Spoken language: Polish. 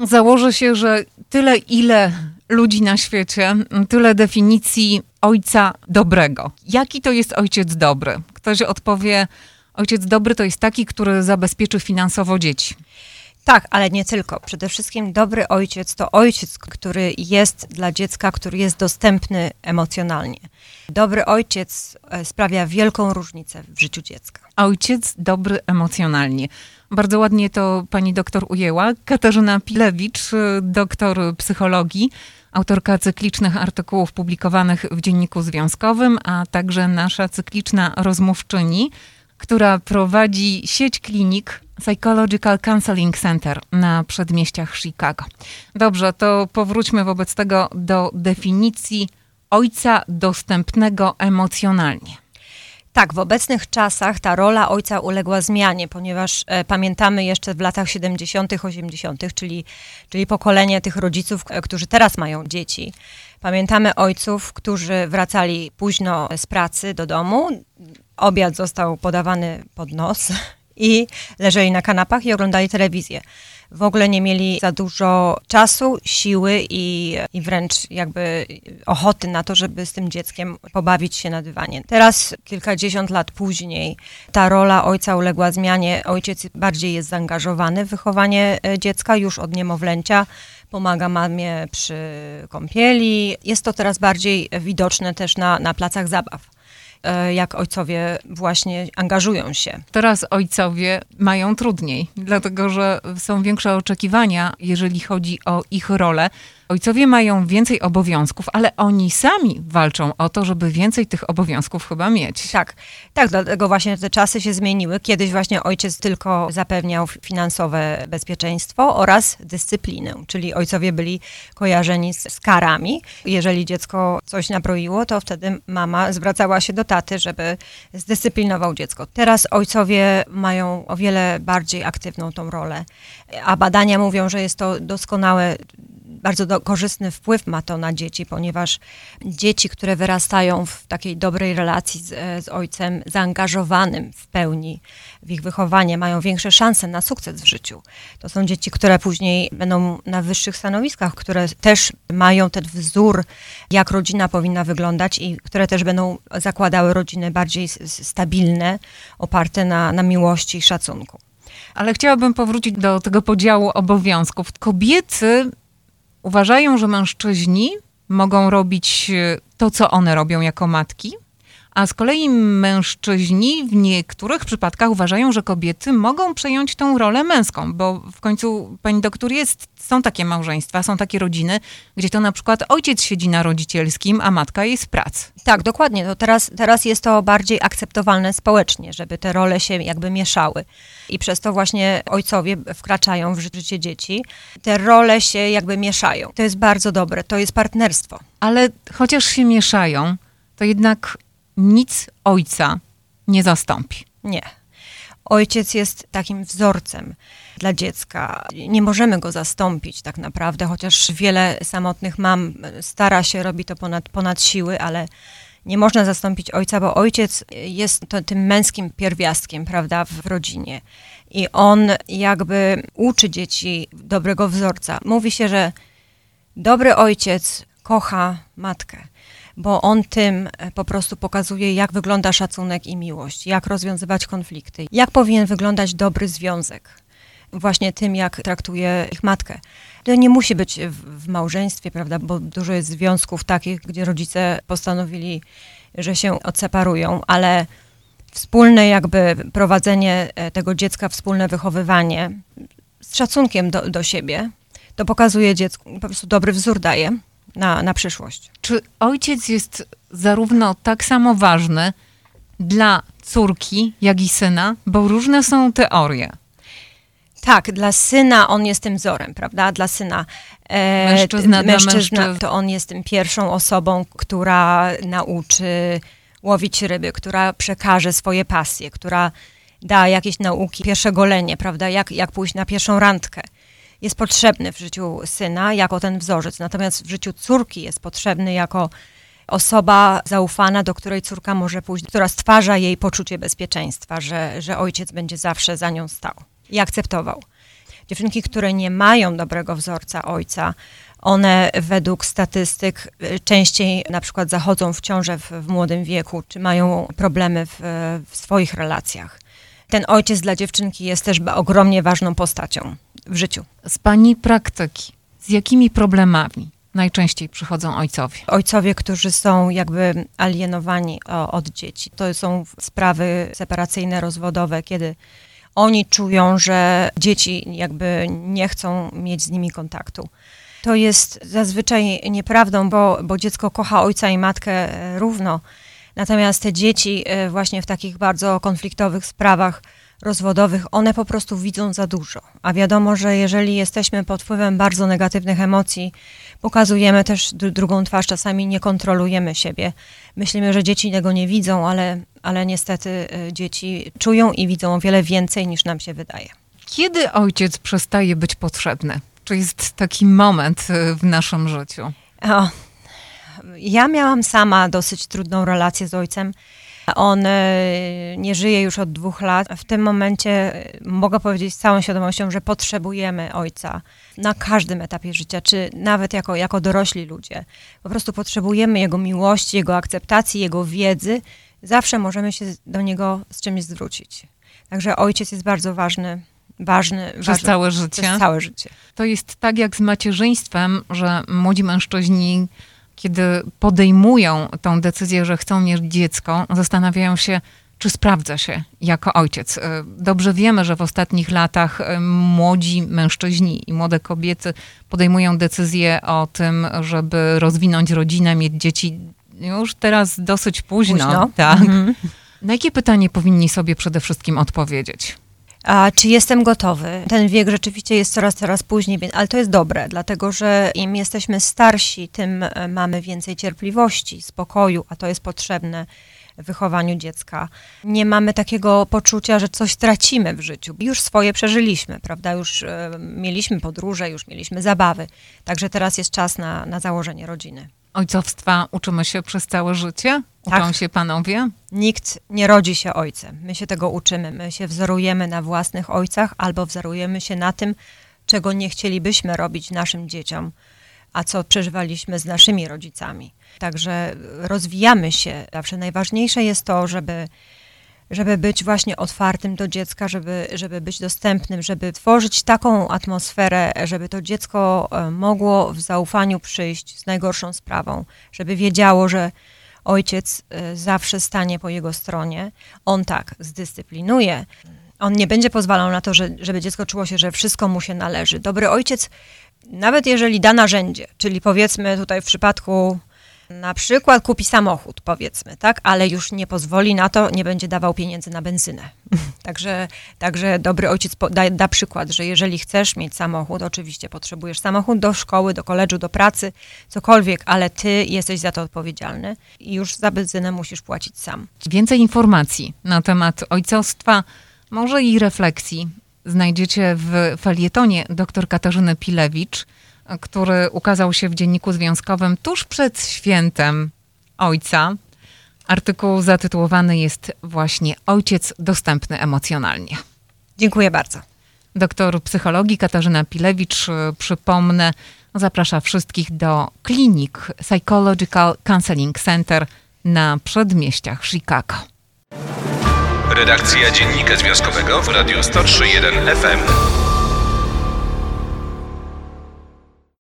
Założę się, że tyle, ile ludzi na świecie, tyle definicji ojca dobrego. Jaki to jest ojciec dobry? Ktoś odpowie, ojciec dobry to jest taki, który zabezpieczy finansowo dzieci. Tak, ale nie tylko. Przede wszystkim dobry ojciec to ojciec, który jest dla dziecka, który jest dostępny emocjonalnie. Dobry ojciec e, sprawia wielką różnicę w życiu dziecka. Ojciec dobry emocjonalnie. Bardzo ładnie to pani doktor ujęła. Katarzyna Pilewicz, doktor psychologii, autorka cyklicznych artykułów publikowanych w Dzienniku Związkowym, a także nasza cykliczna rozmówczyni, która prowadzi sieć klinik Psychological Counseling Center na przedmieściach Chicago. Dobrze, to powróćmy wobec tego do definicji ojca dostępnego emocjonalnie. Tak, w obecnych czasach ta rola ojca uległa zmianie, ponieważ e, pamiętamy jeszcze w latach 70., 80., czyli, czyli pokolenie tych rodziców, e, którzy teraz mają dzieci. Pamiętamy ojców, którzy wracali późno z pracy do domu, obiad został podawany pod nos i leżeli na kanapach i oglądali telewizję w ogóle nie mieli za dużo czasu, siły i, i wręcz jakby ochoty na to, żeby z tym dzieckiem pobawić się na dywanie. Teraz, kilkadziesiąt lat później, ta rola ojca uległa zmianie. Ojciec bardziej jest zaangażowany w wychowanie e, dziecka już od niemowlęcia pomaga mamie przy kąpieli. Jest to teraz bardziej widoczne też na, na placach zabaw. E, jak ojcowie właśnie angażują się. Teraz ojcowie mają trudniej, dlatego że są większe oczekiwania, jeżeli chodzi o ich rolę. Ojcowie mają więcej obowiązków, ale oni sami walczą o to, żeby więcej tych obowiązków chyba mieć. Tak, tak, dlatego właśnie te czasy się zmieniły. Kiedyś właśnie ojciec tylko zapewniał finansowe bezpieczeństwo oraz dyscyplinę, czyli ojcowie byli kojarzeni z, z karami. Jeżeli dziecko coś nabroiło, to wtedy mama zwracała się do taty, żeby zdyscyplinował dziecko. Teraz ojcowie mają o wiele bardziej aktywną tą rolę, a badania mówią, że jest to doskonałe bardzo do, korzystny wpływ ma to na dzieci, ponieważ dzieci, które wyrastają w takiej dobrej relacji z, z ojcem, zaangażowanym w pełni w ich wychowanie, mają większe szanse na sukces w życiu. To są dzieci, które później będą na wyższych stanowiskach, które też mają ten wzór, jak rodzina powinna wyglądać i które też będą zakładały rodziny bardziej stabilne, oparte na, na miłości i szacunku. Ale chciałabym powrócić do tego podziału obowiązków. Kobiety uważają, że mężczyźni mogą robić e, to, co one robią jako matki, a z kolei mężczyźni w niektórych przypadkach uważają, że kobiety mogą przejąć tę rolę męską, bo w końcu, pani doktor, jest, są takie małżeństwa, są takie rodziny, gdzie to na przykład ojciec siedzi na rodzicielskim, a matka jest w pracy. Tak, dokładnie. To teraz, teraz jest to bardziej akceptowalne społecznie, żeby te role się jakby mieszały. I przez to właśnie ojcowie wkraczają w życie dzieci. Te role się jakby mieszają. To jest bardzo dobre, to jest partnerstwo. Ale chociaż się mieszają, to jednak nic ojca nie zastąpi. Nie. Ojciec jest takim wzorcem dla dziecka. Nie możemy go zastąpić tak naprawdę, chociaż wiele samotnych mam stara się, robi to ponad, ponad siły, ale nie można zastąpić ojca, bo ojciec jest to, tym męskim pierwiastkiem, prawda, w rodzinie. I on jakby uczy dzieci dobrego wzorca. Mówi się, że dobry ojciec kocha matkę bo on tym e, po prostu pokazuje, jak wygląda szacunek i miłość, jak rozwiązywać konflikty, jak powinien wyglądać dobry związek. Właśnie tym, jak traktuje ich matkę. To nie musi być w, w małżeństwie, prawda, bo dużo jest związków takich, gdzie rodzice postanowili, że się odseparują, ale wspólne jakby prowadzenie e, tego dziecka, wspólne wychowywanie z szacunkiem do, do siebie, to pokazuje dziecku, po prostu dobry wzór daje na, na przyszłość. Czy ojciec jest zarówno tak samo ważny dla córki, jak i syna? Bo różne są teorie. Tak, dla syna on jest tym wzorem, prawda? Dla syna. E, mężczyzna, mężczyzna mężczyzn. to on jest tym pierwszą osobą, która nauczy łowić ryby, która przekaże swoje pasje, która da jakieś nauki, pierwsze golenie, prawda? Jak, jak pójść na pierwszą randkę jest potrzebny w życiu syna jako ten wzorzec, natomiast w życiu córki jest potrzebny jako osoba zaufana, do której córka może pójść, która stwarza jej poczucie bezpieczeństwa, że, że ojciec będzie zawsze za nią stał i akceptował. Dziewczynki, które nie mają dobrego wzorca ojca, one według statystyk y, częściej na przykład zachodzą w ciążę w, w młodym wieku, czy mają problemy w, w swoich relacjach. Ten ojciec dla dziewczynki jest też ogromnie ważną postacią w życiu. Z pani praktyki, z jakimi problemami najczęściej przychodzą ojcowie? Ojcowie, którzy są jakby alienowani od dzieci. To są sprawy separacyjne, rozwodowe, kiedy oni czują, że dzieci jakby nie chcą mieć z nimi kontaktu. To jest zazwyczaj nieprawdą, bo, bo dziecko kocha ojca i matkę równo. Natomiast te dzieci e, właśnie w takich bardzo konfliktowych sprawach rozwodowych, one po prostu widzą za dużo. A wiadomo, że jeżeli jesteśmy pod wpływem bardzo negatywnych emocji, pokazujemy też drugą twarz, czasami nie kontrolujemy siebie. Myślimy, że dzieci tego nie widzą, ale, ale niestety e, dzieci czują i widzą o wiele więcej niż nam się wydaje. Kiedy ojciec przestaje być potrzebny? Czy jest taki moment e, w naszym życiu? O, ja miałam sama dosyć trudną relację z ojcem. On e, nie żyje już od dwóch lat. W tym momencie e, mogę powiedzieć z całą świadomością, że potrzebujemy ojca na każdym etapie życia, czy nawet jako, jako dorośli ludzie. Po prostu potrzebujemy jego miłości, jego akceptacji, jego wiedzy. Zawsze możemy się do niego z czymś zwrócić. Także ojciec jest bardzo ważny ważny. Przez ważny, całe życie. Przez całe życie. To jest tak jak z macierzyństwem, że młodzi mężczyźni kiedy podejmują tą decyzję, że chcą mieć dziecko, zastanawiają się, czy sprawdza się jako ojciec. E, dobrze wiemy, że w ostatnich latach e, młodzi mężczyźni i młode kobiety podejmują decyzję o tym, żeby rozwinąć rodzinę, mieć dzieci już teraz dosyć późno. późno. Tak. Mhm. Na jakie pytanie powinni sobie przede wszystkim odpowiedzieć? A czy jestem gotowy? Ten wiek rzeczywiście jest coraz, coraz później, ale to jest dobre, dlatego że im jesteśmy starsi, tym e, mamy więcej cierpliwości, spokoju, a to jest potrzebne w wychowaniu dziecka. Nie mamy takiego poczucia, że coś tracimy w życiu. Już swoje przeżyliśmy, prawda? Już e, mieliśmy podróże, już mieliśmy zabawy. Także teraz jest czas na, na założenie rodziny. Ojcowstwa uczymy się przez całe życie? Uczą tak. się panowie? Nikt nie rodzi się ojcem. My się tego uczymy. My się wzorujemy na własnych ojcach albo wzorujemy się na tym, czego nie chcielibyśmy robić naszym dzieciom, a co przeżywaliśmy z naszymi rodzicami. Także rozwijamy się. Zawsze najważniejsze jest to, żeby, żeby być właśnie otwartym do dziecka, żeby, żeby być dostępnym, żeby tworzyć taką atmosferę, żeby to dziecko e, mogło w zaufaniu przyjść z najgorszą sprawą, żeby wiedziało, że ojciec y, zawsze stanie po jego stronie. On tak zdyscyplinuje. On nie będzie pozwalał na to, że, żeby dziecko czuło się, że wszystko mu się należy. Dobry ojciec, nawet jeżeli da narzędzie, czyli powiedzmy tutaj w przypadku na przykład kupi samochód, powiedzmy, tak, ale już nie pozwoli na to, nie będzie dawał pieniędzy na benzynę. także, także dobry ojciec da, da przykład, że jeżeli chcesz mieć samochód, oczywiście potrzebujesz samochód do szkoły, do koledżu, do pracy, cokolwiek, ale ty jesteś za to odpowiedzialny i już za benzynę musisz płacić sam. Więcej informacji na temat ojcostwa, może i refleksji znajdziecie w felietonie dr Katarzyny Pilewicz który ukazał się w Dzienniku Związkowym tuż przed świętem Ojca. Artykuł zatytułowany jest właśnie Ojciec dostępny emocjonalnie. Dziękuję bardzo. Doktor psychologii Katarzyna Pilewicz, przypomnę, zaprasza wszystkich do klinik Psychological Counseling Center na przedmieściach Chicago. Redakcja Dziennika Związkowego w Radiu 103.1 FM.